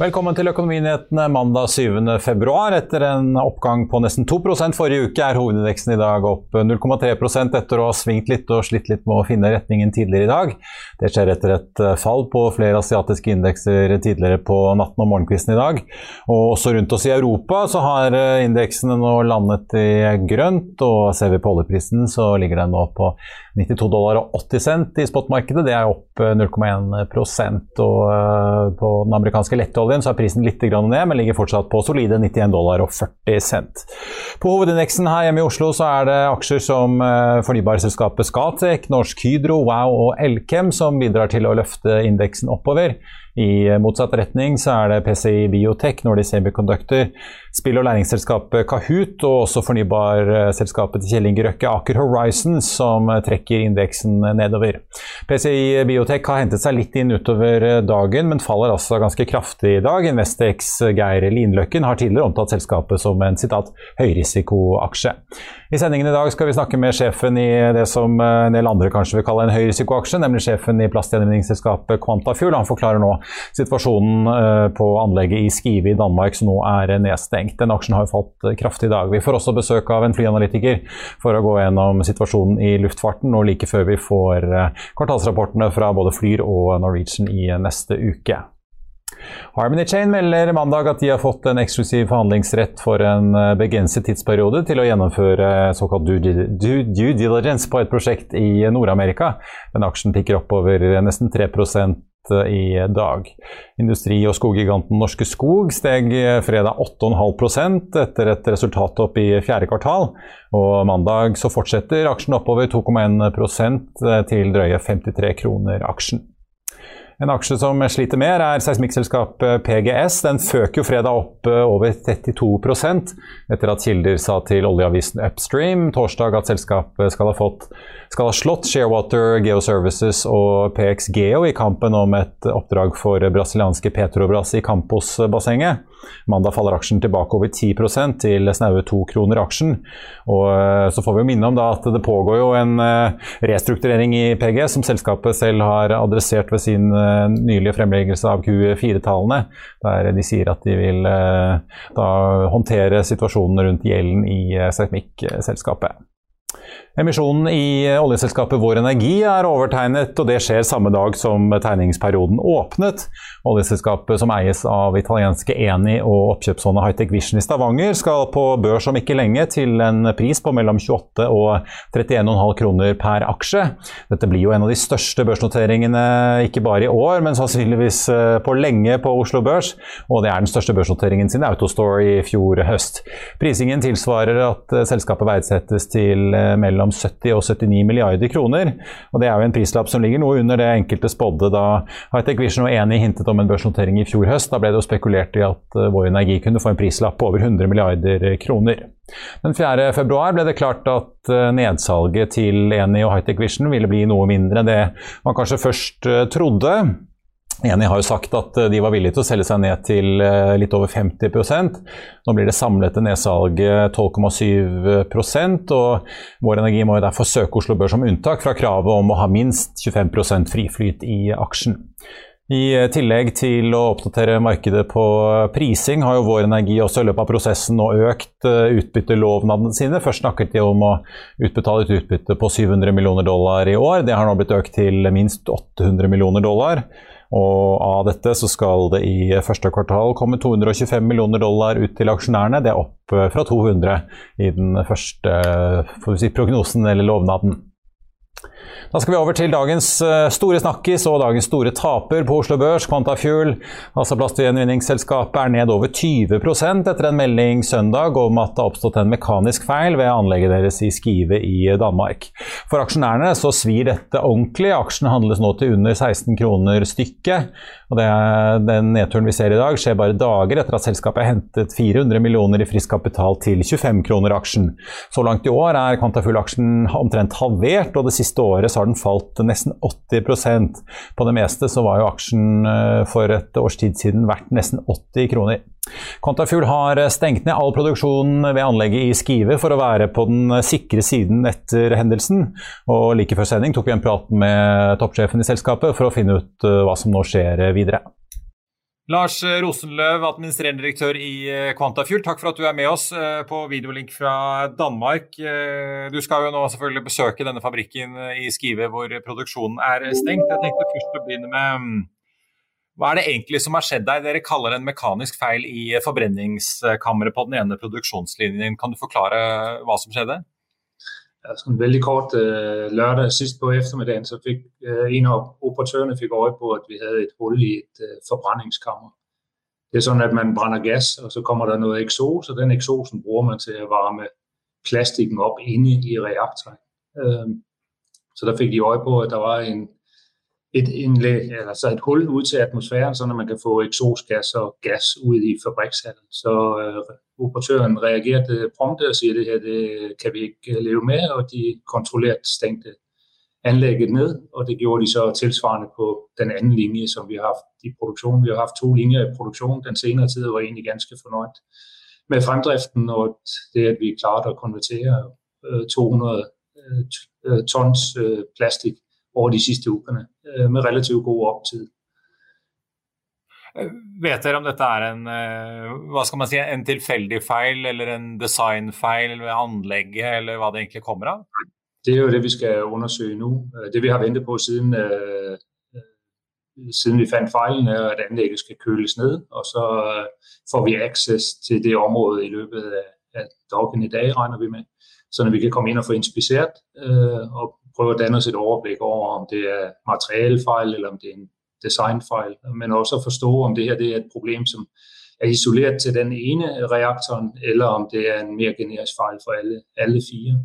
Velkommen til Økonominyhetene mandag 7. februar. Etter en oppgang på nesten 2 forrige uke er hovedindeksen i dag opp 0,3 etter å ha svingt litt og slitt litt med å finne retningen tidligere i dag. Det skjer etter et fall på flere asiatiske indekser tidligere på natten og morgenkvisten i dag. Og også rundt oss i Europa så har indeksene nå landet i grønt, og ser vi på oljeprisen så ligger den nå på 92 dollar og 80 cent i spotmarkedet. Det er opp 0,1% og på den amerikanske lettoljen så er prisen litt ned, men ligger fortsatt på solide 91 dollar og 40 cent. På hovedindeksen her hjemme i Oslo så er det aksjer som fornybarselskapet Scatec, Norsk Hydro, Wow og Elkem som bidrar til å løfte indeksen oppover. I motsatt retning så er det PCI Biotech, Nordic Semiconductor, spill- og læringsselskapet Kahoot og også fornybarselskapet til Kjell Inge Røkke, Aker Horizon, som trekker indeksen nedover. PCI Biotech har hentet seg litt inn utover dagen, men faller altså ganske kraftig i dag. Investex Geir Linløkken har tidligere omtalt selskapet som en sitat høyrisikoaksje. I sendingen i dag skal vi snakke med sjefen i det som en del andre kanskje vil kalle en høyrisikoaksje, nemlig sjefen i plastgjenvinningsselskapet Quantafuel. Han forklarer nå situasjonen på anlegget i Skive i Danmark som nå er nedstengt. Den aksjen har falt kraftig i dag. Vi får også besøk av en flyanalytiker for å gå gjennom situasjonen i luftfarten nå like før vi får kvartalsrapportene fra både Flyr og Norwegian i neste uke. Harmony Chain melder mandag at de har fått en eksklusiv forhandlingsrett for en begrenset tidsperiode til å gjennomføre såkalt due, due, due diligence på et prosjekt i Nord-Amerika. Den aksjen tikker oppover nesten 3 i dag. Industri- og skoggiganten Norske Skog steg fredag 8,5% etter et resultatopp i fjerde kvartal. Og mandag så fortsetter aksjen oppover 2,1% til drøye 53 kroner aksjen. En aksje som sliter mer, er seismikkselskapet PGS. Den føk jo fredag opp over 32% etter at kilder sa til oljeavisen Upstream torsdag at selskapet skal ha, fått, skal ha slått Sharewater Geoservices og PX Geo i kampen om et oppdrag for brasilianske Petrobras i Campos-bassenget. Mandag faller aksjen tilbake over 10% til snaue to kroner aksjen. Og så får vi minne om at det pågår jo en restrukturering i PGS, som selskapet selv har adressert ved sin nylige fremleggelse av Q4-tallene, der de sier at de vil da håndtere situasjonen rundt gjelden i seismikkselskapet. Emisjonen i oljeselskapet Vår Energi er overtegnet, og det skjer samme dag som tegningsperioden åpnet. Oljeselskapet som eies av italienske Eni og oppkjøpsfondet Hightech Vision i Stavanger skal på børs om ikke lenge til en pris på mellom 28 og 31,5 kroner per aksje. Dette blir jo en av de største børsnoteringene, ikke bare i år, men sannsynligvis på lenge på Oslo Børs. Og det er den største børsnoteringen siden Autostore i fjor høst. Prisingen tilsvarer at selskapet verdsettes til mellom 70 og 79 milliarder kroner. Og det er jo en prislapp som ligger noe under det enkelte spådde da Hightech Vision og Eni hintet om en børsnotering i fjor høst. Da ble det jo spekulert i at Vår Energi kunne få en prislapp på over 100 milliarder kroner. Den 4. februar ble det klart at nedsalget til Eni og Hightech Vision ville bli noe mindre enn det man kanskje først trodde. Eni har jo sagt at de var villige til å selge seg ned til litt over 50% Nå blir det samlede nedsalget 12,7% og Vår Energi må jo derfor søke Oslo Børs om unntak fra kravet om å ha minst 25% friflyt i aksjen. I tillegg til å oppdatere markedet på prising, har jo Vår Energi også i løpet av prosessen nå økt eh, utbyttelovnadene sine. Først snakket de om å utbetale et utbytte på 700 millioner dollar i år. Det har nå blitt økt til minst 800 millioner dollar. Og av dette så skal det i første kvartal komme 225 millioner dollar ut til aksjonærene. Det er opp eh, fra 200 i den første si, prognosen eller lovnaden. Da skal vi over til dagens eh, store snakkis og dagens store taper på Oslo Børs. Quantafuel, altså plastgjenvinningsselskapet, er ned over 20% etter en melding søndag om at det har oppstått en mekanisk feil ved anlegget deres i Skive i Danmark. For aksjonærene så svir dette ordentlig. Aksjene handles nå til under 16 kroner stykket. Og den nedturen vi ser i dag, skjer bare dager etter at selskapet har hentet 400 millioner i frisk kapital til 25 kroner aksjen. Så langt i år er Quantafuel-aksjen omtrent halvert, og det siste året så har den falt nesten 80% På det meste så var jo aksjen eh, for et års tid siden verdt nesten 80 kroner. Quantafuel har stengt ned all produksjon ved anlegget i Skive for å være på den sikre siden etter hendelsen. Og like før sending tok vi en prat med toppsjefen i selskapet for å finne ut eh, hva som nå skjer videre. Lars Rosenløv, administrerende direktør i eh, Quantafuel, takk for at du er med oss eh, på videolink fra Danmark. Eh, du skal jo nå selvfølgelig besøke denne fabrikken i Skive hvor produksjonen er stengt. Jeg tenkte først å begynne med mm, hva er det egentlig som har skjedd der? Dere kaller det en mekanisk feil i forbrenningskammeret på den ene produksjonslinjen. Kan du forklare hva som skjedde? Ja, en veldig kort øh, lørdag sidst på eftermiddagen, så fik øh, en av operatørene fik øje på, at vi havde et hul i et øh, forbrændingskammer. Det er sådan, at man brænder gas, og så kommer der noget eksos, og den eksosen bruger man til at varme plastikken op inde i reaktoren. Øh, så der fik de øje på, at der var en, et indlæg, altså et hul ud til atmosfæren, så man kan få eksosgas og gas ud i fabrikshallen. Så øh, operatøren reagerede prompte og siger, at det her det kan vi ikke øh, leve med, og de kontrollert stængte anlægget ned, og det gjorde de så tilsvarende på den anden linje, som vi har haft i produktionen. Vi har haft to linjer i produktionen. Den senere tid var egentlig ganske fornøjet med fremdriften, og det at vi klarte at konvertere 200 øh, tons plastik over de sidste ukerne med relativt god opptid. Vet dere om dette er en, eh, hva skal man si, en tilfeldig feil eller en designfeil ved anlegget, eller hva det egentlig kommer av? Det er jo det vi skal undersøke nå. Det vi har ventet på siden, øh, siden vi fant feilen, er at anlegget skal køles ned. Og så øh, får vi access til det området i løpet av dagen i dag, regner vi med. Sånn at vi kan komme inn og få inspisert øh, og prøve å danne os et overblikk over om det er materialefejl eller om det er en designfeil, men også at forstå om det her det er et problem som er isolert til den ene reaktoren, eller om det er en mer generisk feil for alle, alle fire.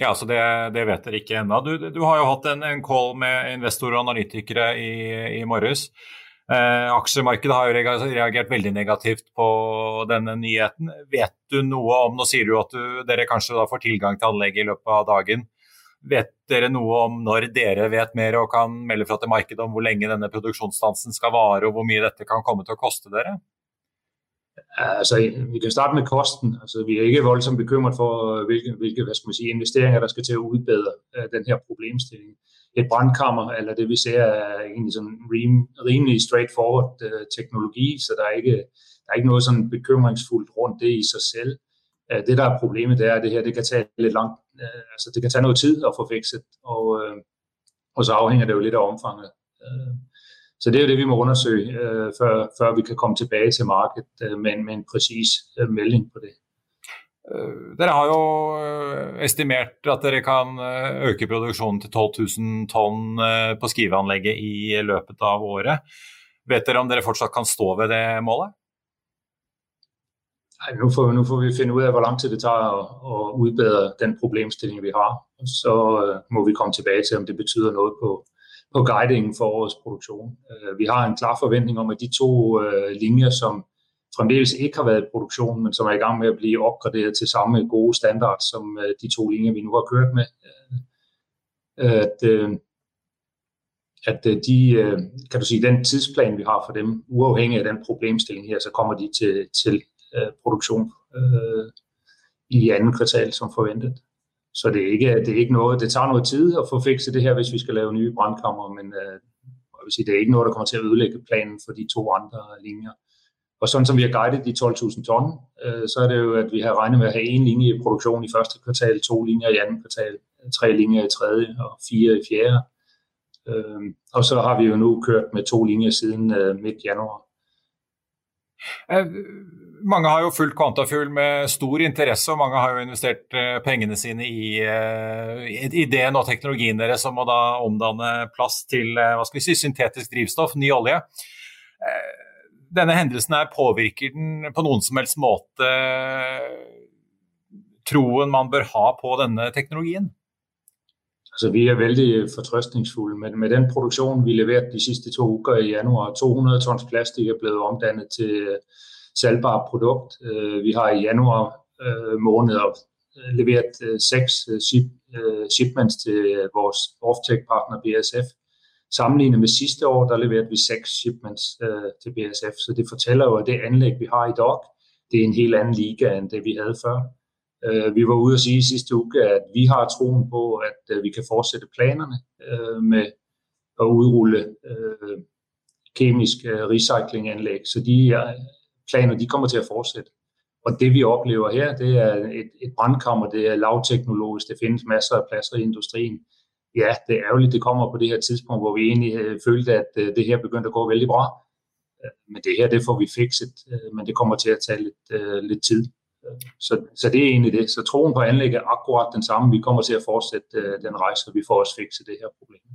Ja, så det, det, vet dere ikke ennå. Du, du, har jo hatt en, en call med investorer og analytikere i, i morges. Eh, aksjemarkedet har jo reagert veldig negativt på denne nyheten. Vet du noe om Nå sier du at du, dere kanskje får tilgang til anlegget i løpet av dagen. Vet dere noe om når dere vet mer og kan melde fra til markedet om hvor lenge denne produksjonsstansen skal vare, og hvor mye dette kan komme til å koste dere? Altså, vi kan starte med kosten. Altså, vi er ikke voldsomt bekymret for hvilke, hvilke si, investeringer der skal til å utbedre uh, denne problemstillingen. Et brannkammer, eller det vi ser, er egentlig sånn rimelig straightforward uh, teknologi, så det er ikke, det er ikke noe sånn bekymringsfullt rundt det i seg selv. Uh, det der er problemet, det er at det her det kan ta lidt langt, Øh, altså det kan tage noget tid at få fikset, og, øh, og så afhænger det jo lidt af omfanget. Øh, så det er jo det, vi må undersøge, før, før vi kan komme tilbage til markedet med, med en præcis melding på det. Dere har jo estimert at dere kan øke produksjonen til 12 000 tonn på skriveanlegget i løpet av året. Vet dere om dere fortsatt kan stå ved det målet? Ej, nu, får, nu får vi finde ud af, hvor lang tid det tager at, at udbedre den problemstilling, vi har. Og så øh, må vi komme tilbage til, om det betyder noget på, på guidingen for årets produktion. Øh, vi har en klar forventning om, at de to øh, linjer, som fremdeles ikke har været i produktion, men som er i gang med at blive opgraderet til samme gode standard som øh, de to linjer, vi nu har kørt med, øh, at, øh, at øh, de, øh, kan du sige, den tidsplan, vi har for dem, uafhængig af den problemstilling her, så kommer de til, til produktion uh, i anden kvartal som forventet. Så det er, ikke, det er ikke noget, det tager noget tid at få fikset det her, hvis vi skal lave nye brandkammer, men uh, jeg vil sige, det er ikke noget, der kommer til at ødelægge planen for de to andre linjer. Og sådan som vi har guidet de 12.000 ton, så er det jo, at vi har regnet med at have en linje i produktion i første kvartal, to linjer i anden kvartal, tre linjer i tredje og fire i fjerde. Øh, og så har vi jo nu kørt med to linjer siden øh, midt januar. Eh, mange har jo fulgt Quantafuel med stor interesse, og mange har jo investert eh, pengene sine i eh, ideen og teknologien deres som å da omdanne plass til vi si, syntetisk drivstoff, ny olje. Denne hendelsen her påvirker den på noen som helst måte troen man bør ha på denne teknologien? Altså, vi er veldig fortrøstningsfulle, med, med den produksjonen vi leverte de siste to uker i januar. 200 tons plastik er blevet omdannet til øh, salgbart produkt. Øh, vi har i januar øh, måned leveret seks ship, shipments til vores offtake-partner BASF. Sammenlignet med sidste år, der leverte vi seks shipments til BASF, så det fortæller jo, at det anlæg, vi har i dag, det er en helt anden liga end det, vi havde før. Øh, vi var ude og sige i sidste uge, at vi har troen på, at øh, vi kan fortsætte planerne øh, med at udrulle kemisk recyclinganlæg. Så de planer de kommer til at fortsætte. Og det vi oplever her, det er et, et brandkammer, det er lavteknologisk, det findes masser af pladser i industrien. Ja, det er ærgerligt, det kommer på det her tidspunkt, hvor vi egentlig følte, at det her begyndte at gå vældig bra. Men det her, det får vi fikset, men det kommer til at tage lidt, lidt tid. Så, så det er egentlig det. Så troen på anlæg er akkurat den samme. Vi kommer til at fortsætte den rejse, og vi får også fikset det her problem.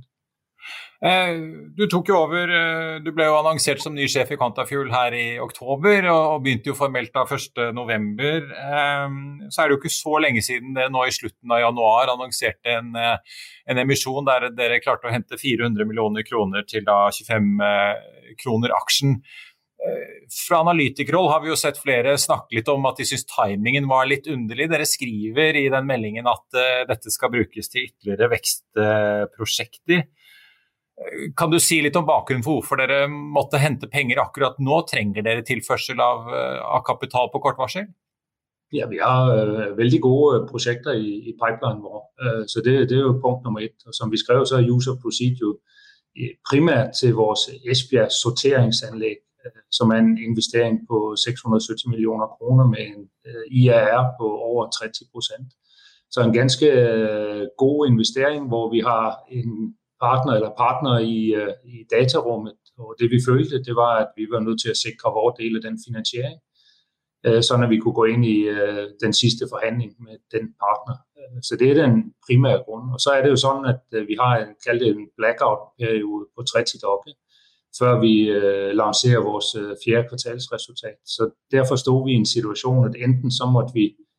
Eh, du tok jo over, eh, du ble jo annonsert som ny sjef i Quantafuel her i oktober, og begynte jo formelt da 1.11. Eh, så er det jo ikke så lenge siden det nå i slutten av januar annonserte en, en emisjon der dere klarte å hente 400 millioner kroner til da 25 kroner aksjen. Fra analytikerhold har vi jo sett flere snakke litt om at de syns timingen var litt underlig. Dere skriver i den meldingen at dette skal brukes til ytterligere vekstprosjekter. Kan du si litt om bakgrunnen for hvorfor dere måtte hente penger akkurat nå? Trenger dere tilførsel av, uh, av kapital på kort varsel? Ja, vi har uh, veldig gode prosjekter i, i pipelinen vår. Uh, så det, det, er jo punkt nummer ett. Og som vi skrev, så er user procedure primært til vores Esbjerg sorteringsanlegg som er en investering på 670 millioner kroner med en IRR på over 30 procent. Så en ganske god investering, hvor vi har en partner eller partner i, øh, i datarummet. Og det vi følte, det var, at vi var nødt til at sikre vores del af den finansiering, Sånn at vi kunne gå ind i den sidste forhandling med den partner. Så det er den primære grund. Og så er det jo sådan, at vi har en, en blackout-periode på 30 dage, før vi øh, lancerer vores øh, fjerde kvartalsresultat. Så derfor stod vi i en situation, at enten så måtte vi øh,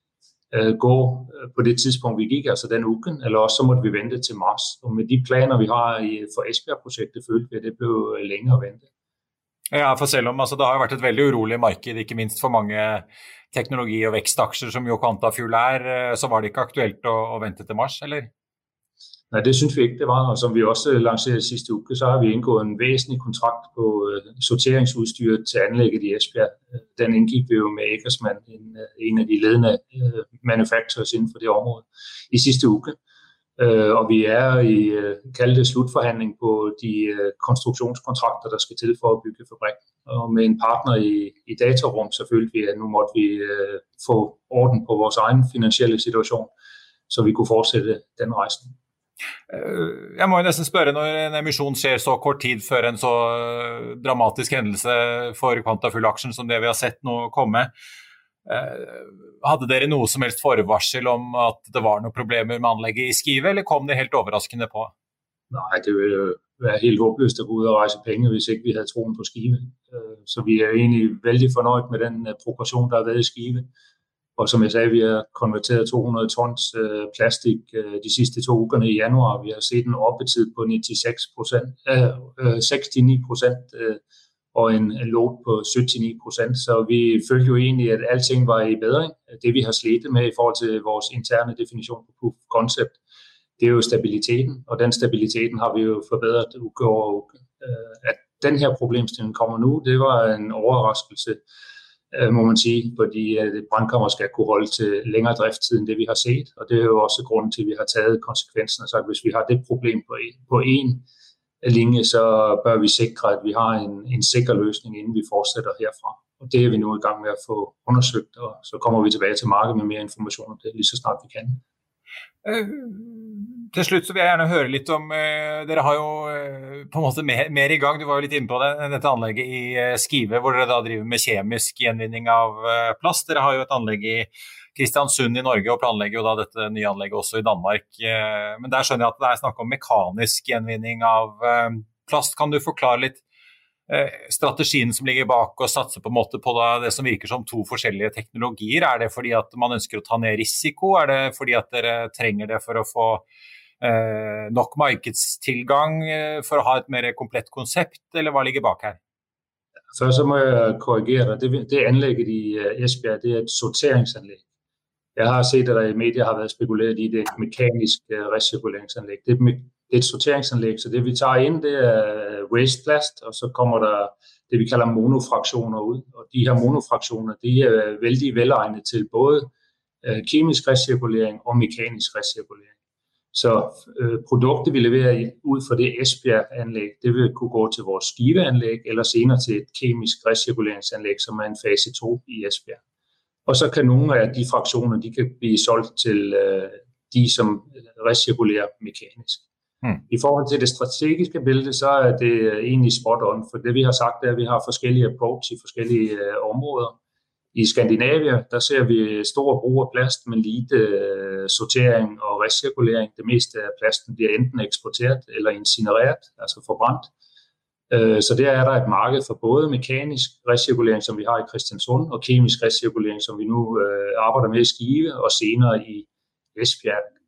gå øh, på det tidspunkt, vi gikk, altså den uken, eller også så måtte vi vente til mars. Og med de planer, vi har for Esbjerg-prosjektet, følte vi, at det ble lenger å vente. Ja, for selv om altså, det har vært et veldig urolig marked, ikke minst for mange teknologi- og vekstaksjer som jo Quantafuel er, øh, så var det ikke aktuelt å, å vente til mars, eller? Nej, det synes vi ikke, det var. Og som vi også lancerede sidste uge, så har vi indgået en væsentlig kontrakt på øh, sorteringsudstyret til anlægget i Esbjerg. Den indgik vi jo med Eggersmann, en, øh, en af de ledende øh, manufacturers inden for det område, i sidste uge. Øh, og vi er i uh, kaldte slutforhandling på de øh, konstruktionskontrakter, der skal til for at bygge fabrik. Og med en partner i, i datarum, så følte vi, at nu måtte vi øh, få orden på vores egen finansielle situation, så vi kunne fortsætte den rejsen. Eh, jeg må jo nesten spørre, når en emisjon skjer så kort tid før en så eh, dramatisk hendelse for Quantafull-aksjen som det vi har sett nå komme, eh, hadde dere noe som helst forvarsel om at det var noen problemer med anlegget i Skive, eller kom det helt overraskende på? Nei, det ville være helt håpløst å gå ut og reise penger hvis ikke vi hadde troen på Skive. Så vi er egentlig veldig fornøyd med den progresjonen der har vært i Skive. Og som jeg sagde, vi har konverteret 200 tons øh, plastik øh, de sidste to ugerne i januar. Vi har set en oppetid på 96 procent, øh, 69 procent øh, og en, en load på 79 procent. Så vi følte jo egentlig, at alting var i bedring. Det vi har slidt med i forhold til vores interne definition på proof concept, det er jo stabiliteten, og den stabiliteten har vi jo forbedret uke over uke. At den her problemstilling kommer nu, det var en overraskelse, må man sige, fordi brandkammer skal kunne holde til længere drifttid end det, vi har set, og det er jo også grunden til, at vi har taget konsekvensen og sagt, at hvis vi har det problem på en linje, så bør vi sikre, at vi har en, en sikker løsning, inden vi fortsætter herfra. Og det er vi nu i gang med at få undersøgt, og så kommer vi tilbage til markedet med mere information om det, lige så snart vi kan. Uh, til slutt så vil jeg gjerne høre litt om uh, Dere har jo uh, på en måte mer, mer, i gang. Du var jo litt inne på det, dette anlegget i Skive, hvor dere da driver med kjemisk gjenvinning av plast. Dere har jo et anlegg i Kristiansund i Norge og planlegger jo da dette nye anlegget også i Danmark. Men der skjønner jeg at det er snakk om mekanisk gjenvinning av plast. Kan du forklare litt strategien som ligger bak å satse på på det som virker som to forskjellige teknologier? Er det fordi at man ønsker å ta ned risiko? Er det fordi at dere trenger det for å få eh, nok markedstilgang for å ha et mer komplett konsept, eller hva ligger bak her? Først så må jeg korrigere. Det, det anlegget i Esbjerg det er et sorteringsanlegg. Jeg har sett at der i media har vært spekulert i det mekanisk resirkuleringsanlegg. Det er det er et sorteringsanlegg, så det vi tar inn, det er wasteplast, og så kommer der det vi kaller monofraksjoner ut. Og de her monofraksjoner de er veldig velegnet til både kemisk resirkulering og mekanisk resirkulering. Så øh, produktet vi leverer ut fra det Esbjerg-anlegg, det vil kunne gå til vores skiveanlegg, eller senere til et kemisk resirkuleringsanlegg, som er en fase 2 i Esbjerg. Og så kan noen av de fraksjoner de kan bli solgt til øh, de som resirkulerer mekanisk. Mm. I forhold til det strategiske bildet, så er det egentlig spot on. For det vi har sagt, er at vi har forskellige approach i forskellige uh, områder. I Skandinavia der ser vi stor brug av plast, men lite uh, sortering og recirkulering. Det meste av plasten blir enten eksportert eller incinerert, altså forbrændt. Så der er der et marked for både mekanisk recirkulering, som vi har i Kristiansund, og kemisk recirkulering, som vi nu arbejder med i Skive, og senere i Esbjerg.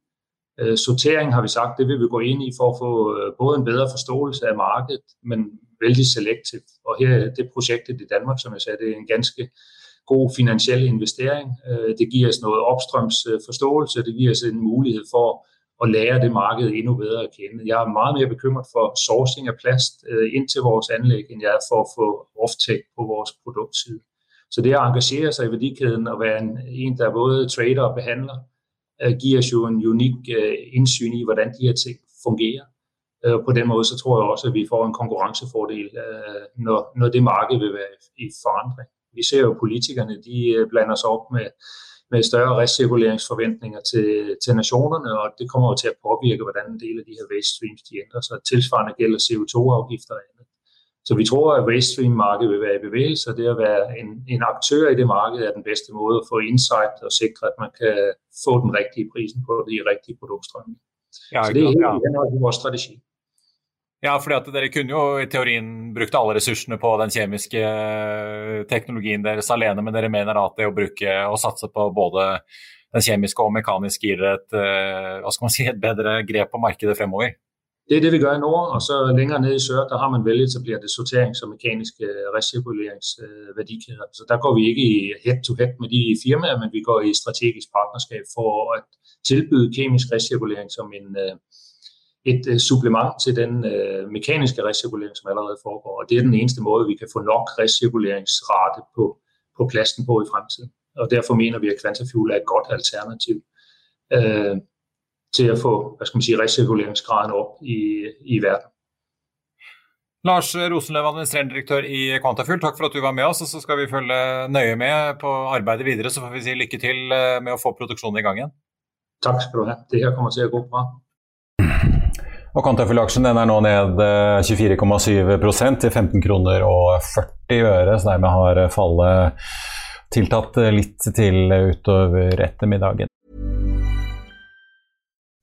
Øh, sortering har vi sagt, det vil vi gå inn i for å få øh, både en bedre forståelse av markedet, men veldig selektivt. Og her det projektet i Danmark, som jeg sa, det er en ganske god finansiell investering. Øh, det giver oss noe oppstrøms forståelse, det giver oss en mulighet for å lære det markedet endnu bedre å kjenne. Jeg er meget mer bekymret for sourcing av plast inn til vores anlæg, end jeg er for å få offtake på vores produktside. Så det å engagere seg i værdikæden og være en, en der både trader og behandler, giver os jo en unik øh, indsyn i, hvordan de her ting fungerer. Øh, på den måde så tror jeg også, at vi får en konkurrencefordel, når, når det marked vil være i forandring. Vi ser jo politikerne, de blander sig op med, med større recirkuleringsforventninger til, til nationerne, og det kommer jo til at påvirke, hvordan en del af de her waste streams de ændrer sig. Tilsvarende gælder CO2-afgifter og andet. Så vi tror, at Wastestream-markedet vil være i bevægelse, og det at være en, en aktør i det markedet er den bedste måde at få insight og sikre, at man kan få den rigtige prisen på de rigtige produktstrømme. Ja, så det er helt ja. i vores strategi. Ja, fordi at dere kunne jo i teorien brukt alle ressursene på den kjemiske eh, teknologien deres alene, men dere mener at det å bruke og satse på både den kjemiske og mekaniske gir et, eh, hva skal man si, et bedre grep på markedet fremover? Det er det, vi gør i nord, og så længere nede i sør, der har man veletablerte sorterings- og mekaniske recirkuleringsværdikæder. Så der går vi ikke i head-to-head -head med de firmaer, men vi går i strategisk partnerskab for at tilbyde kemisk recirkulering som en, øh, et øh, supplement til den øh, mekaniske recirkulering, som allerede foregår. Og det er den eneste måde, vi kan få nok recirkuleringsrate på, på plasten på i fremtiden. Og derfor mener vi, at Quantafuel er et godt alternativ. Øh, til å få hvad skal man sige, recirkuleringsgraden opp i, i verden. Lars Rosenløv, administrerende direktør i Quantafuel, takk for at du var med oss. og Så skal vi følge nøye med på arbeidet videre. Så får vi si lykke til eh, med å få produksjonen i gang igjen. Takk skal du ha. Det her kommer til å gå bra. Og Quantafuel-aksjen er nå ned 24,7 eh, til 15 kroner og 40 øre, så dermed har fallet tiltatt litt til utover ettermiddagen.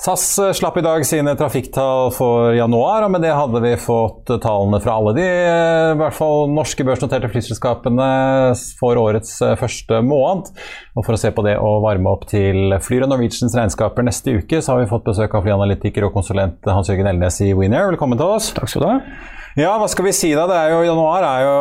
SAS eh, slapp i dag sine trafikktall for januar, og med det hadde vi fått tallene fra alle de eh, i hvert fall norske børsnoterte flyselskapene for årets eh, første måned. Og For å se på det og varme opp til Flyr og Norwegians regnskaper neste uke, så har vi fått besøk av flyanalytiker og konsulent Hans Jørgen Elnes i Winair. Velkommen til oss. Takk skal du ha. Ja, hva skal vi si da? Det er jo, januar er jo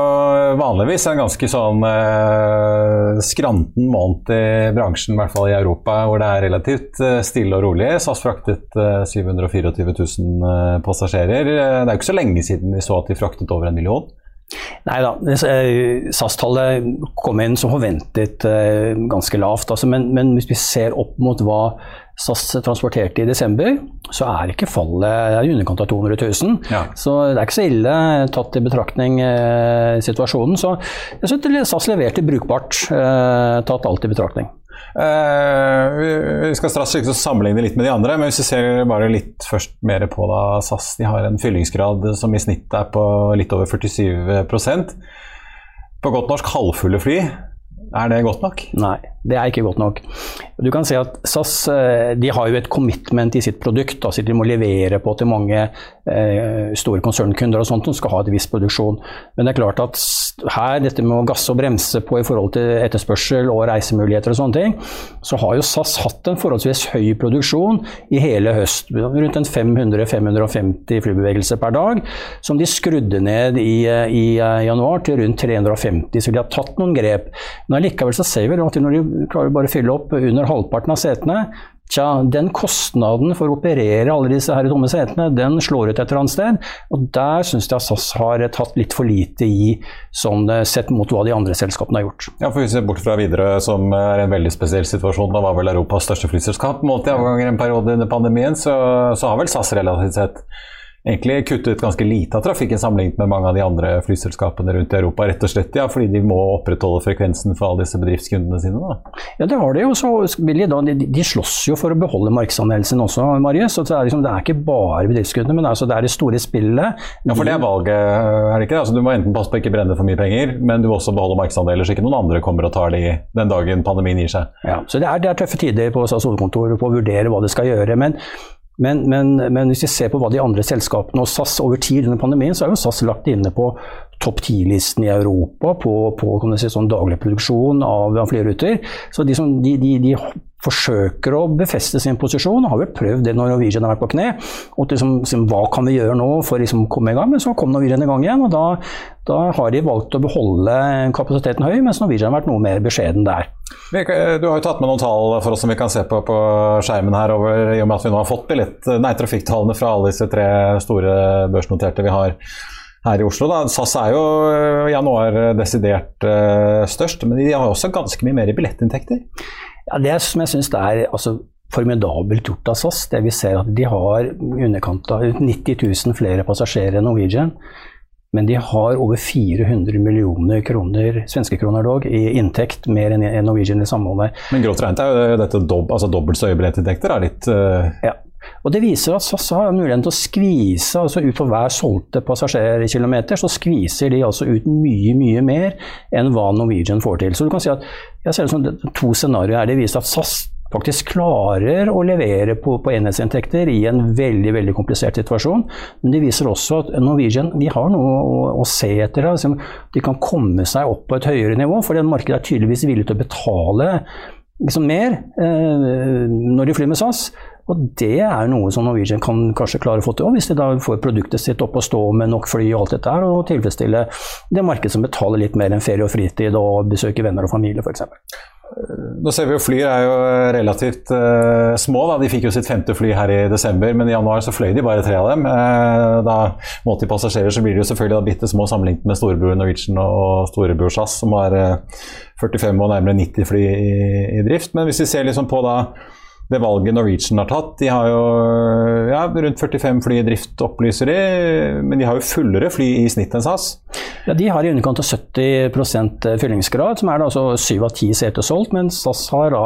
vanligvis en ganske sånn eh, skranten måned i bransjen, i hvert fall i Europa, hvor det er relativt eh, stille og rolig. SAS fraktet eh, 724 000 eh, passasjerer. Det er jo ikke så lenge siden vi så at de fraktet over en million. Nei da, eh, SAS-tallet kom inn som forventet eh, ganske lavt. Altså, men, men, hvis vi ser opp mot hva SAS transporterte i desember, så er ikke fallet i underkant av 200 000. Ja. Så det er ikke så ille tatt i betraktning eh, situasjonen. Så jeg synes SAS leverte brukbart, eh, tatt alt i betraktning. Uh, vi skal straks sammenligne litt med de andre, men hvis vi ser bare litt først mer på da, SAS De har en fyllingsgrad som i snitt er på litt over 47% På godt norsk halvfulle fly. Er det godt nok? Nei, det er ikke godt nok. Du kan se at SAS eh, de har jo et commitment i sitt produkt. altså De må levere på til mange eh, store konsernkunder og sånt som skal ha et visst produksjon. Men det er klart at her, dette med å gasse og bremse på i forhold til etterspørsel og reisemuligheter og sånne ting, så har jo SAS hatt en forholdsvis høy produksjon i hele høst. Rundt en 500-550 flybevegelser per dag, som de skrudde ned i, eh, i, eh, januar til rundt 350. Så de har tatt noen grep. Men allikevel så ser vi at når de klarer bare å fylle opp under halvparten av setene, Tja, den kostnaden for å operere alle disse her tomme setene, den slår ut et eller annet sted. Og der syns jeg SAS har tatt litt for lite i, sånn eh, sett mot hva de andre selskapene har gjort. Ja, for Hvis vi ser bort fra Widerøe, som er en veldig spesiell situasjon, da var vel Europas største flyselskap målt i avganger en periode under pandemien, så, så har vel SAS relativt sett egentlig kuttet ganske lite av trafikken sammenlignet med mange av de andre flyselskapene rundt i Europa. Rett og slett ja, fordi de må opprettholde frekvensen for alle disse bedriftskundene sine. Da. Ja, det har de jo. Så vil de, da, de, de slåss jo for å beholde markedsandelen sin også, Marius. Så det er, liksom, det er ikke bare bedriftskundene, men altså, det er det store spillet. Ja, for det er valget, er det ikke? Altså, du må enten passe på å ikke brenne for mye penger, men du må også beholde markedsandeler, så ikke noen andre kommer og tar de den dagen pandemien gir seg. Ja, så det er, det er tøffe tider på SAS hovedkontor på å vurdere hva de skal gjøre. men men, men, men, hvis vi ser på hva de andre selskapene og SAS over tid under pandemien, så er jo SAS lagt inne på topp 10-listen i Europa på, på si, sånn daglig produksjon av, av flyruter. Så de, som, de, de, de, forsøker å befeste sin posisjon, og har vel prøvd det når Norwegian har vært på kne. og liksom, liksom, Hva kan vi gjøre nå for å liksom, komme i gang? Men så kom Norwegian i gang igjen, og da, da har de valgt å beholde kapasiteten høy, mens Norwegian har vært noe mer beskjeden der. Du har jo tatt med noen tall for oss som vi kan se på på skjermen her, over, i og med at vi nå har fått billett, nei, trafikktallene fra alle disse tre store børsnoterte vi har her i Oslo. Da. SAS er jo i januar desidert uh, størst, men de har også ganske mye mer i billettinntekter? Ja, Det som jeg syns er altså, formidabelt gjort av SAS, det vi ser at de har i underkant av 90 000 flere passasjerer enn Norwegian. Men de har over 400 millioner kroner, svenske kroner dog, i inntekt, mer enn Norwegian i samholdet. Men grovt regnet er jo dette dob, altså dobbelt så høye billettinntekter er litt uh... ja. Og Det viser at SAS har muligheten til å skvise altså ut for hver solgte passasjerkilometer, så skviser de altså ut mye, mye mer enn hva Norwegian får til. Så du kan si at jeg ser det som to scenarioer her. Det viser at SAS faktisk klarer å levere på, på enhetsinntekter i en veldig veldig komplisert situasjon. Men det viser også at Norwegian de har noe å, å se etter. Altså, de kan komme seg opp på et høyere nivå, for markedet er tydeligvis villig til å betale liksom mer eh, når de flyr med SAS. Og det er noe som Norwegian kan kanskje klare å få til, hvis de da får produktet sitt opp og stå med nok fly og alt dette her, og tilfredsstille det markedet som betaler litt mer enn ferie og fritid og besøke venner og familie f.eks. Nå ser vi jo Flyr er jo relativt uh, små. da, De fikk jo sitt femte fly her i desember, men i januar så fløy de bare tre av dem. Uh, da Målt i passasjerer så blir de jo selvfølgelig bitte små sammenlignet med storebror Norwegian og storebror SAS, som har uh, 45 og nærmere 90 fly i, i, drift. Men hvis vi ser liksom på da det valget Norwegian har tatt. De har jo ja, rundt 45 fly i drift, opplyser de, men de har jo fullere fly i snitt enn SAS. Ja, De har i underkant av 70% fyllingsgrad, som er da altså 7 av 10 seter solgt, mens SAS har da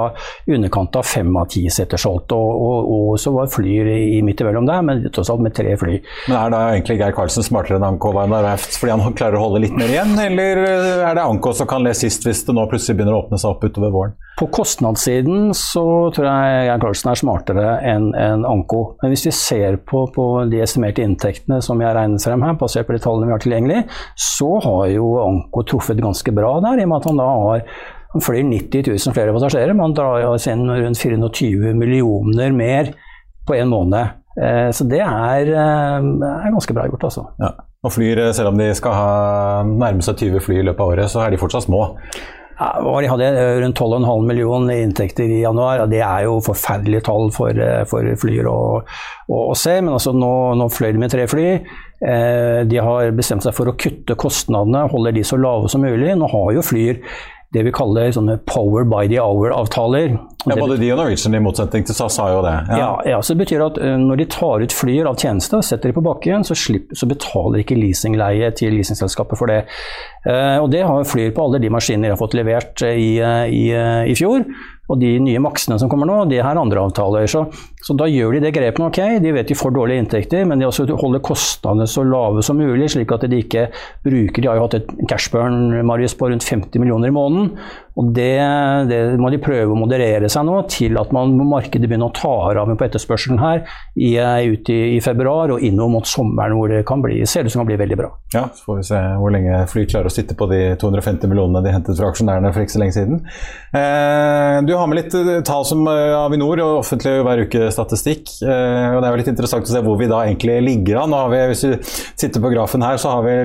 i underkant av 5 av 10 seter solgt. Og, og, og, så var Fly i midt imellom der, men tross alt med tre fly. Men Er da egentlig Geir Karlsen smartere enn Anko Raft fordi han klarer å holde litt mer igjen, eller er det Anko som kan le sist hvis det nå plutselig begynner å åpne seg opp utover våren? På kostnadssiden så tror jeg Jan Carlsen er smartere enn en Anko. Men hvis vi ser på, på, de estimerte inntektene som jeg regnet frem her, basert på de tallene vi har tilgjengelig, så har jo Anko truffet ganske bra der, i og med at han da har han flyr 90 000 flere passasjerer, men han drar inn rundt 420 millioner mer på en måned. Eh, så det er, eh, er ganske bra gjort, altså. Ja. Og flyr, selv om de skal ha nærme seg 20 fly i løpet av året, så er de fortsatt små. De hadde rundt 12,5 millioner inntekter i januar. og Det er jo forferdelige tall for, eh, for flyer å, å, se. Men altså nå, nå fløy de med tre fly. Eh, de har bestemt seg for å kutte kostnadene, holder de så lave som mulig. Nå har jo Flyr det vi kaller sånne power by the hour-avtaler. Ja, Både de og Norwegian i motsetning til SAS har jo det. Ja. Ja, ja, så det betyr at uh, Når de tar ut flyer av tjeneste og setter de på bakken, så, slipper, så betaler ikke leasingleie til leasingselskapet for det. Uh, og Det har Flyr på alle de maskinene de har fått levert uh, i, i, i fjor. Og de nye maksene som kommer nå, de har andre avtaler. Så, så da gjør de det grepet. Ok, de vet de får dårlige inntekter, men de også holder kostnadene så lave som mulig, slik at de ikke bruker De har jo hatt et cashburn Marius, på rundt 50 millioner i måneden. Og det, det, må de prøve å moderere seg nå, til at man, markedet begynner å ta av på etterspørselen her i, ut i, i, februar og innover mot sommeren, hvor det kan bli, ser ut som det kan bli veldig bra. Ja, så får vi se hvor lenge Fly klarer å sitte på de 250 millionene de hentet fra aksjonærene for ikke så lenge siden. Eh, du har med litt eh, tall som eh, Avinor og offentlig hver uke statistikk. Eh, og Det er jo litt interessant å se hvor vi da egentlig ligger an. Nå vi, hvis vi sitter på grafen her, så har vi,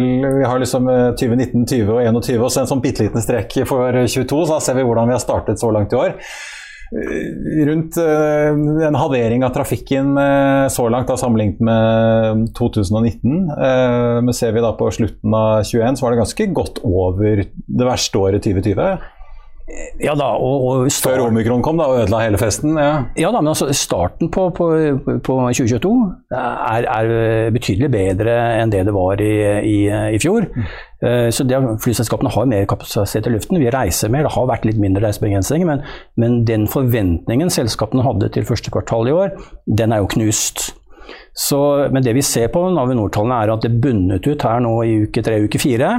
vi har liksom 2019, 20 og 21, og så en sånn bitte liten strek for 22 så da ser vi hvordan vi har startet så langt i år. Rundt en halvering av trafikken så langt da, sammenlignet med 2019. Men ser vi da på slutten av 21, så var det ganske godt over det verste året 2020. Ja da, og, og start... Før omikron kom da, og ødela hele festen? Ja, ja da, men altså, starten på, på, på 2022 er, er, betydelig bedre enn det det var i, i, i fjor. Mm. Uh, så det, Flyselskapene har mer kapasitet i luften. Vi reiser mer. Det har vært litt mindre reisebegrensninger, men, men den forventningen selskapene hadde til første kvartal i år, den er jo knust. Så, men det vi ser på Avinor-tallene er at det bunnet ut her nå i uke tre, uke fire.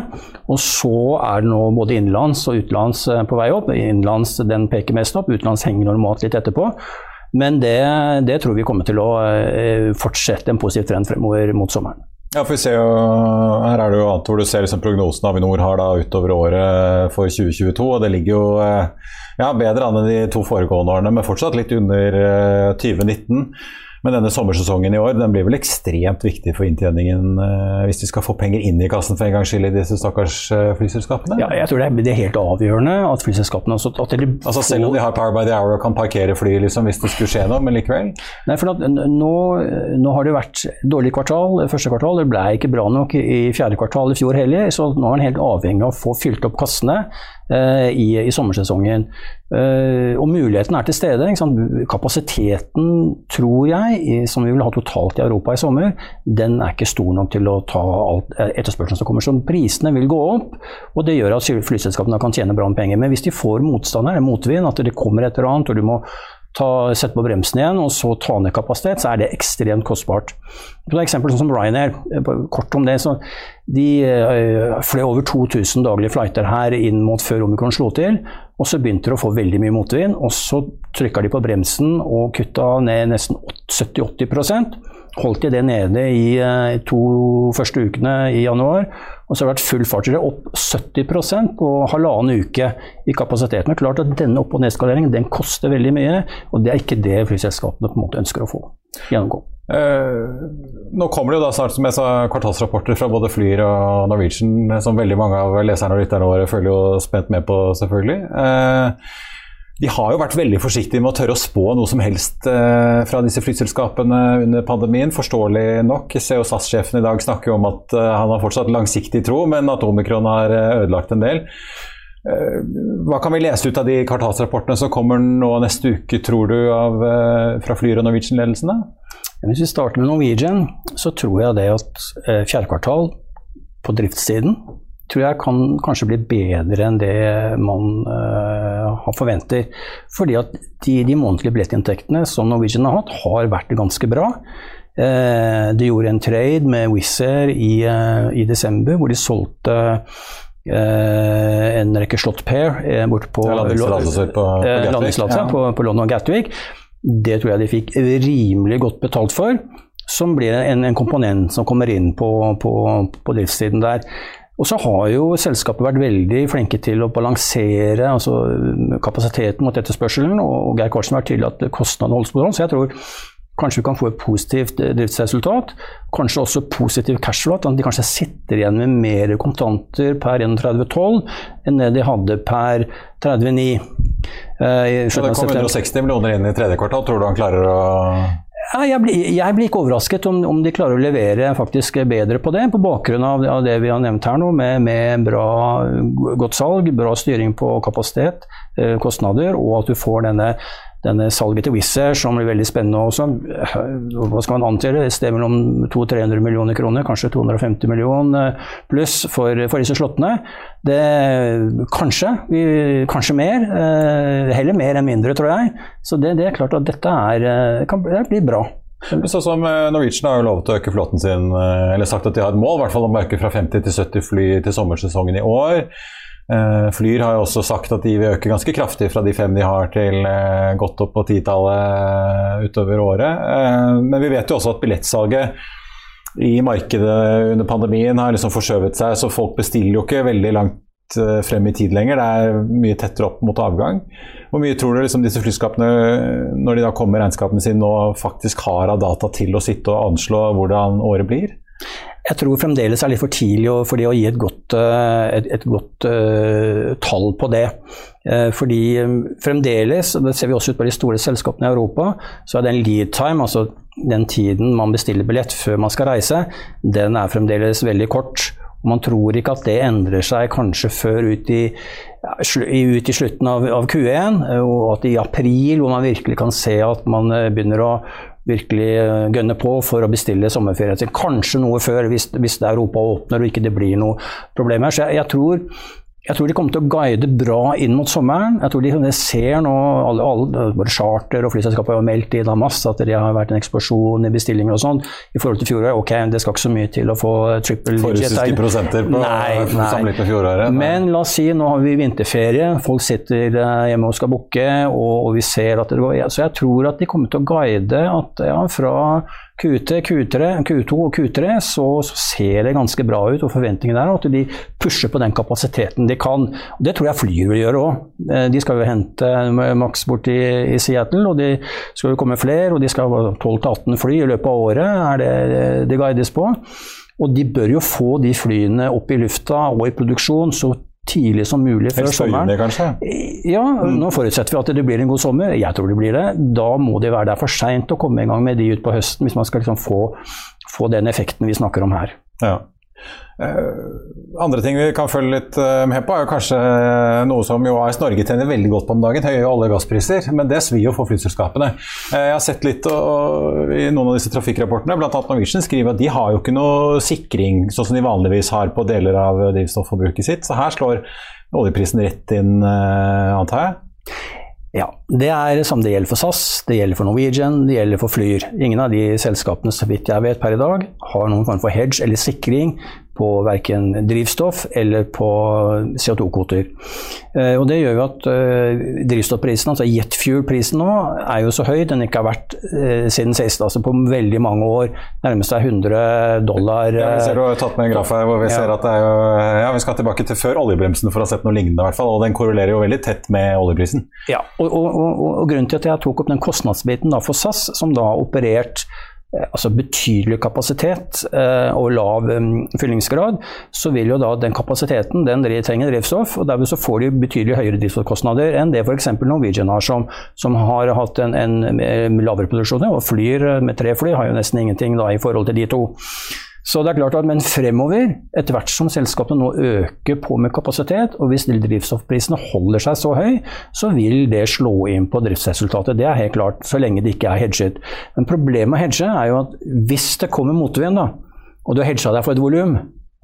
Og så er det nå både innenlands og utenlands eh, på vei opp. Innenlands den peker mest opp, utenlands henger normalt litt etterpå. Men det, det tror vi kommer til å eh, fortsette en positiv trend fremover mot sommeren. Ja, for vi ser jo, Her er det jo annet hvor du ser liksom prognosen Avinor har da utover året for 2022. og Det ligger jo eh, ja, bedre an enn de to foregående årene, men fortsatt litt under 2019. Men denne sommersesongen i år den blir vel ekstremt viktig for inntjeningen uh, hvis de skal få penger inn i kassen for en gangs skyld i disse stakkars uh, flyselskapene? Ja, jeg tror det er, det er helt avgjørende at flyselskapene også, at de altså Selv om de har Power by the Hour og kan parkere fly liksom, hvis det skulle skje noe, men likevel? Nei, for at, nå, nå, har det vært dårlig kvartal første kvartal. Det ble ikke bra nok i fjerde kvartal i fjor heller, så nå er man helt avhengig av å få fylt opp kassene i, i sommersesongen. Uh, og muligheten er til stede. Kapasiteten, tror jeg, som vi vil ha totalt i Europa i sommer, den er ikke stor nok til å ta alt eh, etterspørselen som kommer. Så prisene vil gå opp, og det gjør at flyselskapene kan tjene bra med penger. Men hvis de får motstand her, motvind, at det kommer et eller annet, og du må ta, sette på bremsen igjen og så ta ned kapasitet, så er det ekstremt kostbart. Et eksempel sånn som Ryanair, eh, kort om det. så De øh, fløy over 2000 daglige flighter her inn mot før omikron slo til. Og så begynte de å få veldig mye motvind, og så trykka de på bremsen og kutta ned nesten 70-80 holdt de det nede i uh, to første ukene i januar. Og så har det vært full fart. Opp 70% på halvannen uke i kapasiteten. Det er klart at Denne opp- og nedskaleringen den koster veldig mye, og det er ikke det flyselskapene på en måte ønsker å få gjennomgå. Uh, nå kommer det jo da snart som jeg sa, kvartalsrapporter fra både Flyr og Norwegian, som veldig mange av leserne og lytterne våre følger jo spent med på, selvfølgelig. Uh, de har jo vært veldig forsiktige med å tørre å spå noe som helst uh, fra disse flyselskapene under pandemien, forståelig nok. Jo SAS-sjefen i dag snakker om at han har fortsatt langsiktig tro, men at omikron har ødelagt en del. Hva kan vi lese ut av de kvartalsrapportene som kommer nå neste uke, tror du, av, fra Flyr og Norwegian-ledelsene? Hvis vi starter med Norwegian, så tror jeg det at eh, fjerde kvartal på driftssiden tror jeg kan kanskje bli bedre enn det man uh, forventer. Fordi at de, de månedlige billettinntektene som Norwegian har hatt, har vært ganske bra. Uh, de gjorde en trade med Wizz Air i, uh, i, desember, hvor de solgte en rekke slott pair bort på, landingstillatelse på, på, ja. på, på London Gatwick. Det tror jeg de fikk rimelig godt betalt for, som blir en, en komponent som kommer inn på, på, på driftssiden der. Og så har jo selskapet vært veldig flinke til å balansere altså kapasiteten mot etterspørselen, og Geir Karlsen har vært tydelig at kostnadene holdes på råd. Så jeg tror Kanskje vi kan få et positivt eh, driftsresultat. Kanskje også positiv cashflow. At de kanskje sitter igjen med mer kontanter per 31.12 enn det de hadde per 30.9. Eh, Så det kom 160 millioner inn i tredje kvartal. Tror du han klarer å ja, jeg, blir, jeg, blir, ikke overrasket om, om, de klarer å levere faktisk bedre på det, på bakgrunn av, av det vi har nevnt her nå, med, med bra, godt salg, bra styring på kapasitet, eh, kostnader, og at du får denne denne salget til Wizz Air, som blir veldig spennende også. Hva skal man antyde? Et sted mellom 200-300 millioner kroner, kanskje 250 millioner pluss for, for disse slottene. Det, kanskje, kanskje mer. Eh, heller mer enn mindre, tror jeg. Så det, det er klart at dette er, kan, kan bli bra. Sånn som eh, Norwegian har jo lovet å øke flåten sin, eller sagt at de har et mål, i hvert fall å øke fra 50 til 70 fly til sommersesongen i år. Eh, Flyr har jo også sagt at de vil øke ganske kraftig fra de fem de har til eh, godt opp på titallet utover året. Eh, men vi vet jo også at billettsalget i markedet under pandemien har liksom forskjøvet seg, så folk bestiller jo ikke veldig langt frem i tid lenger. Det er mye tettere opp mot avgang. Hvor mye tror du liksom disse flyskapene, når de da kommer med regnskapene sine, nå faktisk har av data til å sitte og anslå hvordan året blir? Jeg tror fremdeles er litt for tidlig for det å gi et godt, eh, et, et godt uh, tall på det. Uh, fordi fremdeles, og det ser vi også ut på de store selskapene i Europa, så er den lead time, altså den tiden man bestiller billett før man skal reise, den er fremdeles veldig kort. Og man tror ikke at det endrer seg kanskje før ut i, ut i slutten av, av, Q1, og at i april, hvor man virkelig kan se at man begynner å virkelig eh, gønne på for å bestille sommerferien sin. Kanskje noe før, hvis, hvis Europa åpner og ikke det blir noe problem her. Så jeg, jeg tror jeg tror de kommer til å guide bra inn mot sommeren. Jeg tror de ser nå, alle, alle, både charter og flyselskaper har meldt i Damas at det har vært en eksplosjon i bestillinger og sånn. I forhold til fjoråret, ok, det skal ikke så mye til å få triple digit. Får prosenter på nei, nei. sammenlignet med fjoråret? Men la oss si, nå har vi vinterferie, folk sitter eh, hjemme og skal booke, og, og, vi ser at det går Så jeg tror at de kommer til å guide at ja, fra Q3, Q3, Q2 og Q3 så, så, ser det ganske bra ut, og forventningen er at de pusher på den kapasiteten de kan. Og det tror jeg Flyr vil gjøre òg. Eh, de skal jo hente Max bort i, i, Seattle, og de skal jo komme flere. Og de skal ha 12-18 fly i løpet av året, er det det guides på. Og de bør jo få de flyene opp i lufta og i produksjon så tidlig som mulig før sommeren. kanskje? Ja, nå forutsetter vi at det blir en god sommer. Jeg tror det blir det. Da må de være der for seint å komme i gang med de utpå høsten, hvis man skal liksom få, få, den effekten vi snakker om her. Ja. Uh, andre ting vi kan følge litt uh, med på, er jo kanskje noe som jo AS Norge tjener veldig godt på om dagen. Høye olje- og gasspriser. Men det svir jo for flyselskapene. Jeg har sett litt og, i noen av disse trafikkrapportene, bl.a. Norwegian skriver at de har jo ikke noe sikring sånn som de vanligvis har på deler av drivstofforbruket sitt. Så her slår oljeprisen rett inn, antar jeg? Ja, det er som det gjelder for SAS, det gjelder for Norwegian, det gjelder for Flyr. Ingen av de selskapene så vidt jeg vet per i dag, har noen form for hedge eller sikring på verken drivstoff eller på CO2-kvoter. Eh, og Det gjør jo at uh, drivstoffprisen, altså jetfuel-prisen nå, er jo så høy den ikke har vært uh, siden sist. Altså på veldig mange år. Nærmer seg 100 dollar. Ja, vi ser du har tatt med en graf her hvor vi ja. ser at det er jo Ja, vi skal tilbake til før oljebremsen for å ha sett noe lignende, i hvert fall. Og den korrelerer jo veldig tett med oljeprisen. Ja, og, og, og, og grunnen til at jeg tok opp den kostnadsbiten da for SAS, som da har operert Eh, altså betydelig kapasitet eh, og lav um, fyllingsgrad, så vil jo da den kapasiteten den trenger drivstoff, og derved så får de betydelig høyere drivstoffkostnader enn det f.eks. Norwegian har, som, som, har hatt en, en lavere produksjon og flyr med tre fly har jo nesten ingenting da i forhold til de to. Så det er klart at, Men fremover, etter hvert som selskapene nå øker på med kapasitet, og hvis drivstoffprisene holder seg så høy, så vil det slå inn på driftsresultatet. Det er helt klart, så lenge det ikke er hedget. Men problemet med hedge er jo at hvis det kommer motvind, da, og du har hedga deg for et volum,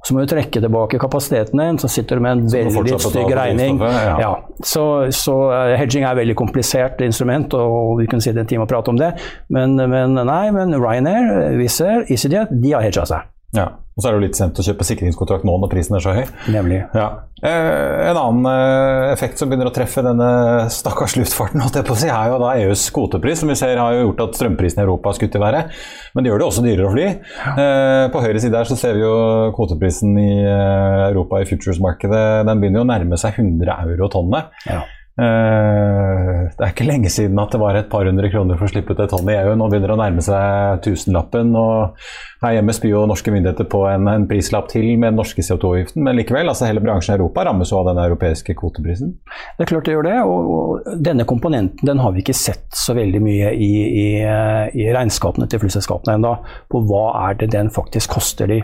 så må du trekke tilbake kapasiteten din, så sitter du med en veldig stygg regning. Ja. Ja, så, så uh, hedging er et veldig komplisert instrument, og vi kunne sitte en time og prate om det. Men, men nei, men Ryanair, Wizz Air, EasyJet, de har hedga seg. Ja, og så er det jo litt sent å kjøpe sikringskontrakt nå når prisen er så høy. Nemlig. Ja. Eh, en annen eh, effekt som begynner å treffe denne stakkars luftfarten, si, er jo da EUs kvotepris, som vi ser har jo gjort at strømprisen i Europa har skutt i været. Men det gjør det også dyrere å fly. Eh, på høyre side her så ser vi jo kvoteprisen i eh, Europa i futures-markedet. Den begynner jo å nærme seg 100 euro tonnet. Ja. Eh, det er ikke lenge siden at det var et par hundre kroner for å slippe ut et tonn i EU. Nå begynner det å nærme seg tusenlappen. og Her hjemme spyr jo norske myndigheter på en, en prislapp til med den norske CO2-avgiften. Men likevel, altså hele bransjen i Europa rammes jo av den europeiske kvoteprisen. Det er klart det gjør det. Og, og denne komponenten den har vi ikke sett så veldig mye i, i, i regnskapene til flyselskapene ennå. På hva er det den faktisk koster de.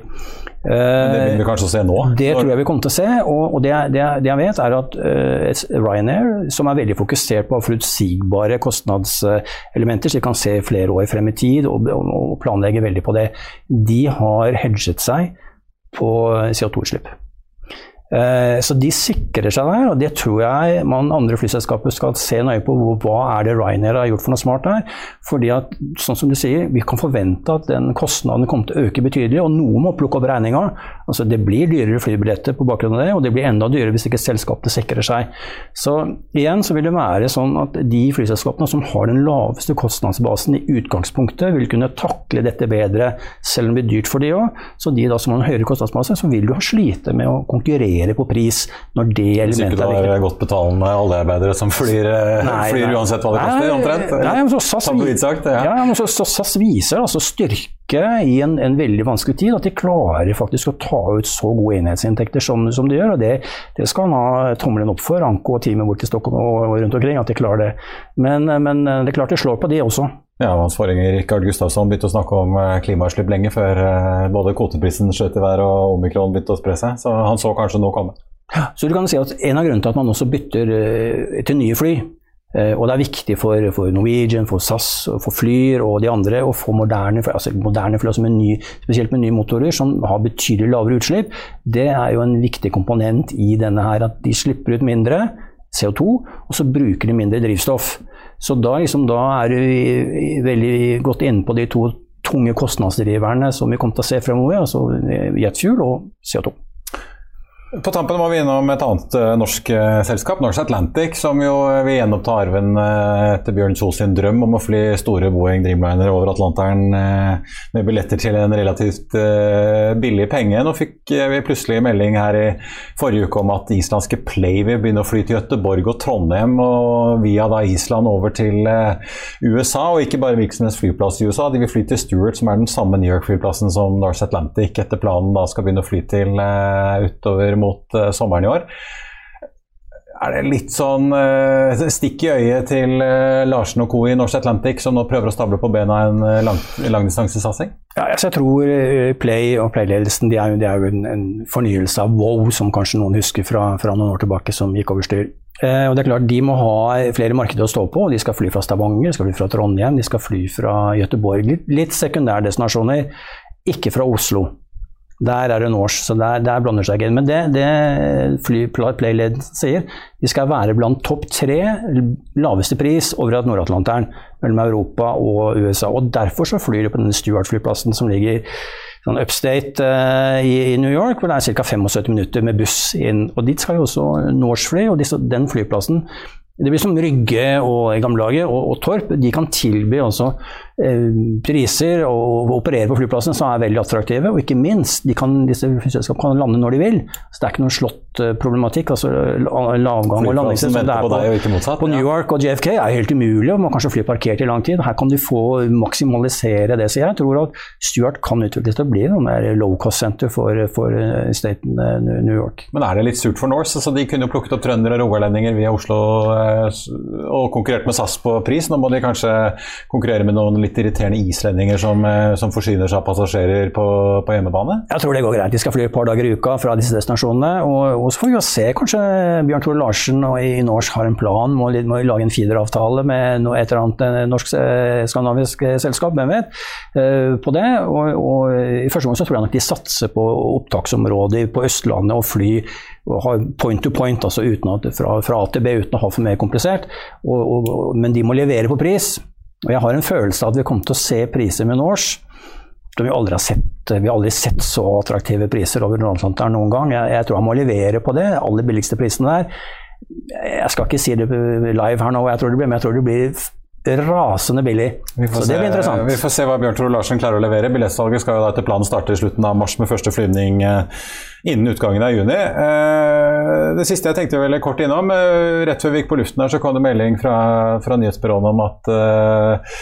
Men det vil vi kanskje se nå? Det tror jeg vi kommer til å se. Og, og det, det, det, jeg vet, er at uh, Ryanair, som er veldig fokusert på forutsigbare kostnadselementer, så de kan se flere år frem i tid og, og planlegge veldig på det, de har hedget seg på CO2-utslipp. Eh, så de sikrer seg der, og det tror jeg man andre flyselskaper skal se nøye på. Hva er det Ryanair har gjort for noe smart der? Fordi at, sånn som du sier, vi kan forvente at den kostnaden kommer til å øke betydelig, og noen må plukke opp regninga. Altså, det blir dyrere flybilletter på bakgrunn av det, og det blir enda dyrere hvis ikke selskapet sikrer seg. Så igjen så vil det være sånn at de flyselskapene som har den laveste kostnadsbasen i utgangspunktet, vil kunne takle dette bedre, selv om det blir dyrt for de òg. Så de da som har en høyere kostnadsbase, så vil du ha slite med å konkurrere reagere på pris når det elementet er viktig. Hvis ikke du har godt betalende oljearbeidere som flyr, eh, nei, flyr nei. uansett hva det koster, omtrent? Nei, men så SAS, sagt, ja. Ja, men så, så SAS viser altså styrke i en, en, veldig vanskelig tid. At de klarer faktisk å ta ut så gode enhetsinntekter som, som de gjør. og Det, det skal han ha tommelen opp for, Anko og teamet bort til Stockholm og rundt omkring. at de klarer det. Men, men det er klart de slår på de også. Ja, Hans forgjenger Rikard Gustavsson begynte å snakke om eh, klimautslipp lenge før eh, både kvoteprisen skjøt i været og omikron begynte å spre seg. Så han så kanskje noe komme. Så du kan si at En av grunnene til at man også bytter eh, til nye fly, og det er viktig for, for, Norwegian, for SAS, for Flyr og de andre å få moderne, altså moderne fly, altså med ny, spesielt med nye motorer som har betydelig lavere utslipp. Det er jo en viktig komponent i denne her, at de slipper ut mindre CO2, og så bruker de mindre drivstoff. Så da, liksom, da er du veldig godt inne på de to tunge kostnadsdriverne som vi kommer til å se fremover, altså jetfuel og CO2. På tampen må vi innom et annet uh, norsk uh, selskap, Norse Atlantic, som jo uh, vil gjenoppta arven etter Bjørn Kjos sin drøm om å fly store Boeing Dreamliner over Atlanteren med billetter til en relativt billig penge. Nå fikk vi plutselig melding her i forrige uke om at islandske Play vil begynne å fly til Gøteborg og Trondheim, og via da Island over til USA, og ikke bare virksomhets flyplass i USA. De vil fly til Stuart, som er den samme New York-flyplassen som Norse Atlantic etter planen da skal begynne å fly til utover mot uh, sommeren i år. Er det litt sånn uh, stikk i øyet til uh, Larsen og co. i Norse Atlantic, som nå prøver å stable på bena en lang, langdistansesatsing? Ja, altså jeg tror Play og Play-ledelsen de er, de er jo en, en, fornyelse av Wow, som kanskje noen husker fra, fra noen år tilbake, som gikk over styr. Eh, og det er klart, De må ha flere markeder å stå på. De skal fly fra Stavanger, de skal fly fra Trondheim, de skal fly fra Göteborg. Litt, litt sekundærdestinasjoner, ikke fra Oslo. Der er det norsk, så der, der blander seg ikke. Men det, det Playled sier, de skal være blant topp tre laveste pris over Nord-Atlanteren mellom Europa og USA. og Derfor så flyr de på denne Stuart-flyplassen som ligger sånn upstate uh, i, i, New York, hvor det er ca. 75 minutter med buss inn. Og Dit skal jo også Norse fly, og disse, den flyplassen det blir som Rygge og i og, og Torp. De kan tilby også priser og, operere på flyplassen som er veldig attraktive. Og ikke minst, de kan, disse flyselskapene kan lande når de vil. Så det er ikke noen slått-problematikk. altså Lavgang og landing. det er på, motsatt, på, New York og JFK er helt umulig. og Man kan kanskje fly parkert i lang tid. Her kan du få maksimalisere det. Så jeg tror at Stuart kan utvikles til å bli noen der low cost-senter for, for eh, staten eh, New York. Men er det litt surt for Norse? Altså, de kunne jo plukket opp trøndere og rogalendinger via Oslo og konkurrert med SAS på pris. Nå må de kanskje konkurrere med noen litt irriterende islendinger som, eh, som forsyner seg av passasjerer på, på, hjemmebane? Jeg tror det går greit. De skal fly et par dager i uka fra disse destinasjonene. Og, og så får vi jo se. Kanskje Bjørn Tore Larsen og i Norsk har en plan. Må, må lage en feederavtale med noe, et eller annet eh, norsk-skandinavisk eh, selskap, hvem vet, på det. Og, og, i første gang så tror jeg nok de satser på opptaksområder på Østlandet og fly point to point, altså at, fra, fra, A til B uten å ha for mer komplisert. Og, og, men de må levere på pris. Og jeg har en følelse av at vi kommer til å se priser med Norse som vi aldri har sett. Vi har aldri sett så attraktive priser over Nord-Atlanteren noen gang. Jeg, jeg, tror han må levere på det. Aller billigste prisene der. Jeg skal ikke si det live her nå, jeg tror det blir, men jeg tror det blir rasende billig. Så se, det blir interessant. Vi får se hva Bjørn Tore Larsen klarer å levere. Billettsalget skal jo da etter planen starte i slutten av mars med første flyvning eh, innen utgangen av juni. Eh, det siste jeg tenkte veldig kort innom, eh, rett før vi gikk på luften her, så kom det melding fra, fra nyhetsbyråene om at uh,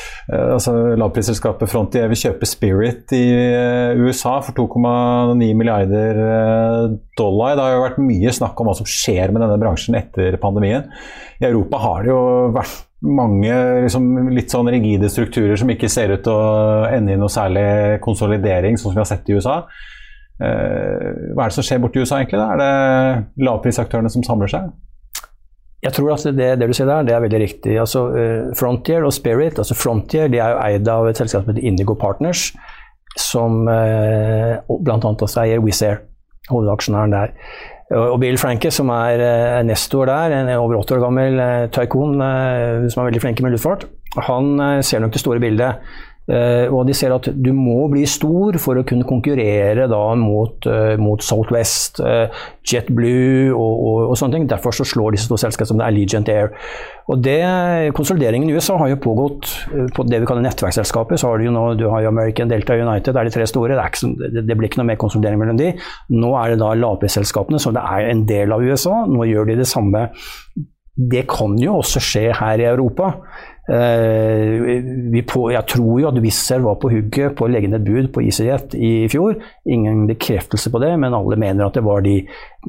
altså, lavprisselskapet Frontier vil kjøpe Spirit i USA for 2,9 milliarder dollar. Det har jo vært mye snakk om hva som skjer med denne bransjen etter pandemien. I Europa har det jo vært mange liksom, litt sånn rigide strukturer som ikke ser ut til å ende i noe særlig konsolidering, sånn som vi har sett i USA. Eh, hva er det som skjer borti USA, egentlig? Da? Er det lavprisaktørene som samler seg? Jeg tror at det, det, du sier der, det er veldig riktig. Altså, uh, Frontier og Spirit altså Frontier de er jo eid av et selskap som heter Indigo Partners, som uh, bl.a. også eier Wizz Air, hovedaksjonæren der. Og Bill Franke, som er uh, nestor der, en over 80 år gammel taikon som er veldig flink med luftfart, han ser nok det store bildet. Uh, og de ser at du må bli stor for å kunne konkurrere da mot, uh, mot Southwest, uh, JetBlue og, og, og, sånne ting. Derfor så slår disse to selskapene som det er Legent Air. Og det, Konsolideringen i USA har jo pågått på det vi kaller nettverksselskaper. Så har du jo nå du har jo American Delta United, det er de tre store. Det, ikke, det, det, blir ikke noe mer konsolidering mellom de. Nå er det da lavprisselskapene, som det er en del av USA. Nå gjør de det samme. Det kan jo også skje her i Europa. Eh, på, jeg tror jo at Wizz var på hugget på å legge ned bud på EasyJet i fjor. Ingen bekreftelse på det, men alle mener at det var de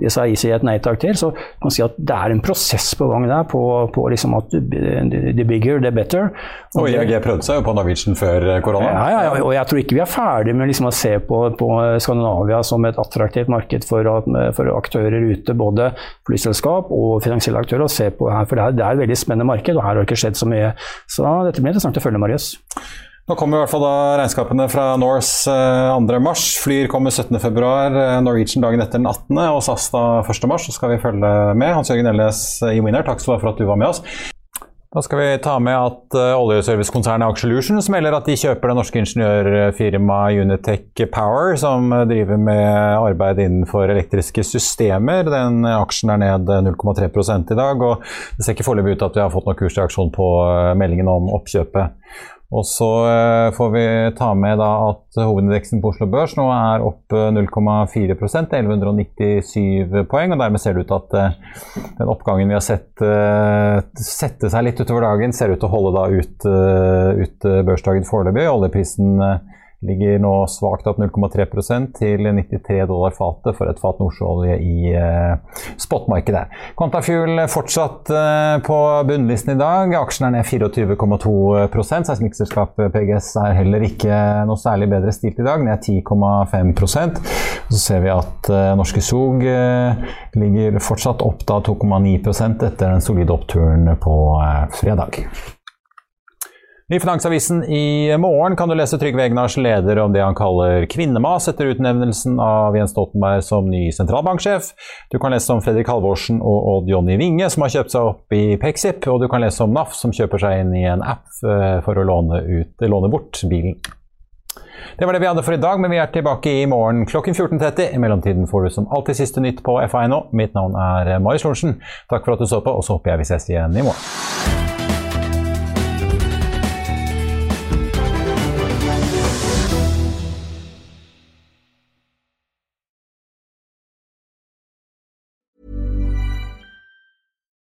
det sa et nei takk til. Så man kan si at det er en prosess på gang der på, på liksom at the bigger, the better. Og, og IAG prøvde seg jo på Norwegian før korona. Ja, ja, ja, og jeg tror ikke vi er ferdig med liksom å se på, på, Skandinavia som et attraktivt marked for, for, aktører ute, både flyselskap og finansielle aktører, å se på her, for det er, det er et veldig spennende marked, og her har det ikke skjedd så mye. Så dette blir interessant å følge, Marius. Nå kommer i hvert fall da regnskapene fra Norse 2.3. Flyr kommer 17.2. Eh, Norwegian dagen etter den 18., og SAS da 1.3. Så skal vi følge med. Hans Jørgen Elles i Winner, takk for at du var med oss. Da skal vi ta med at oljeservicekonsernet Aksjelutions melder at de kjøper det norske ingeniørfirmaet Unitech Power, som driver med arbeid innenfor elektriske systemer. Den aksjen er ned 0,3 i dag, og det ser ikke foreløpig ut til at vi har fått noen kursreaksjon på uh, meldingen om oppkjøpet. Og så eh, får vi ta med at hovedindeksen på Oslo Børs nå er opp 0,4% 1197 poeng. og Dermed ser det ut til at eh, den oppgangen vi har sett eh, sette seg litt utover dagen, ser ut til å holde da ut, ut børsdagen foreløpig. Oljeprisen Ligger nå svakt opp 0,3% til 93 dollar fatet for et fat nordsjøolje i eh, spotmarkedet. Quantafuel fortsatt eh, på bunnlisten i dag. Aksjen er ned 24,2 Seismikkselskapet PGS er heller ikke noe særlig bedre stilt i dag, ned 10,5% Så ser vi at eh, Norske Skog ligger fortsatt opp da 2,9% etter den solide oppturen på fredag. I Finansavisen i morgen kan du lese Trygve Egnars leder om det han kaller kvinnemas etter utnevnelsen av Jens Stoltenberg som ny sentralbanksjef. Du kan lese om Fredrik Halvorsen og Odd Jonny Winge som har kjøpt seg opp i Pexip. Og du kan lese om NAF som kjøper seg inn i en app eh, for å låne, ut, låne bort bilen. Det var det vi hadde for i dag, men vi er tilbake i morgen klokken 14.30. I mellomtiden får du som alltid siste nytt på FA.no. Mitt navn er Marius Lorentzen. Takk for at du så på, og så håper jeg vi ses igjen i morgen.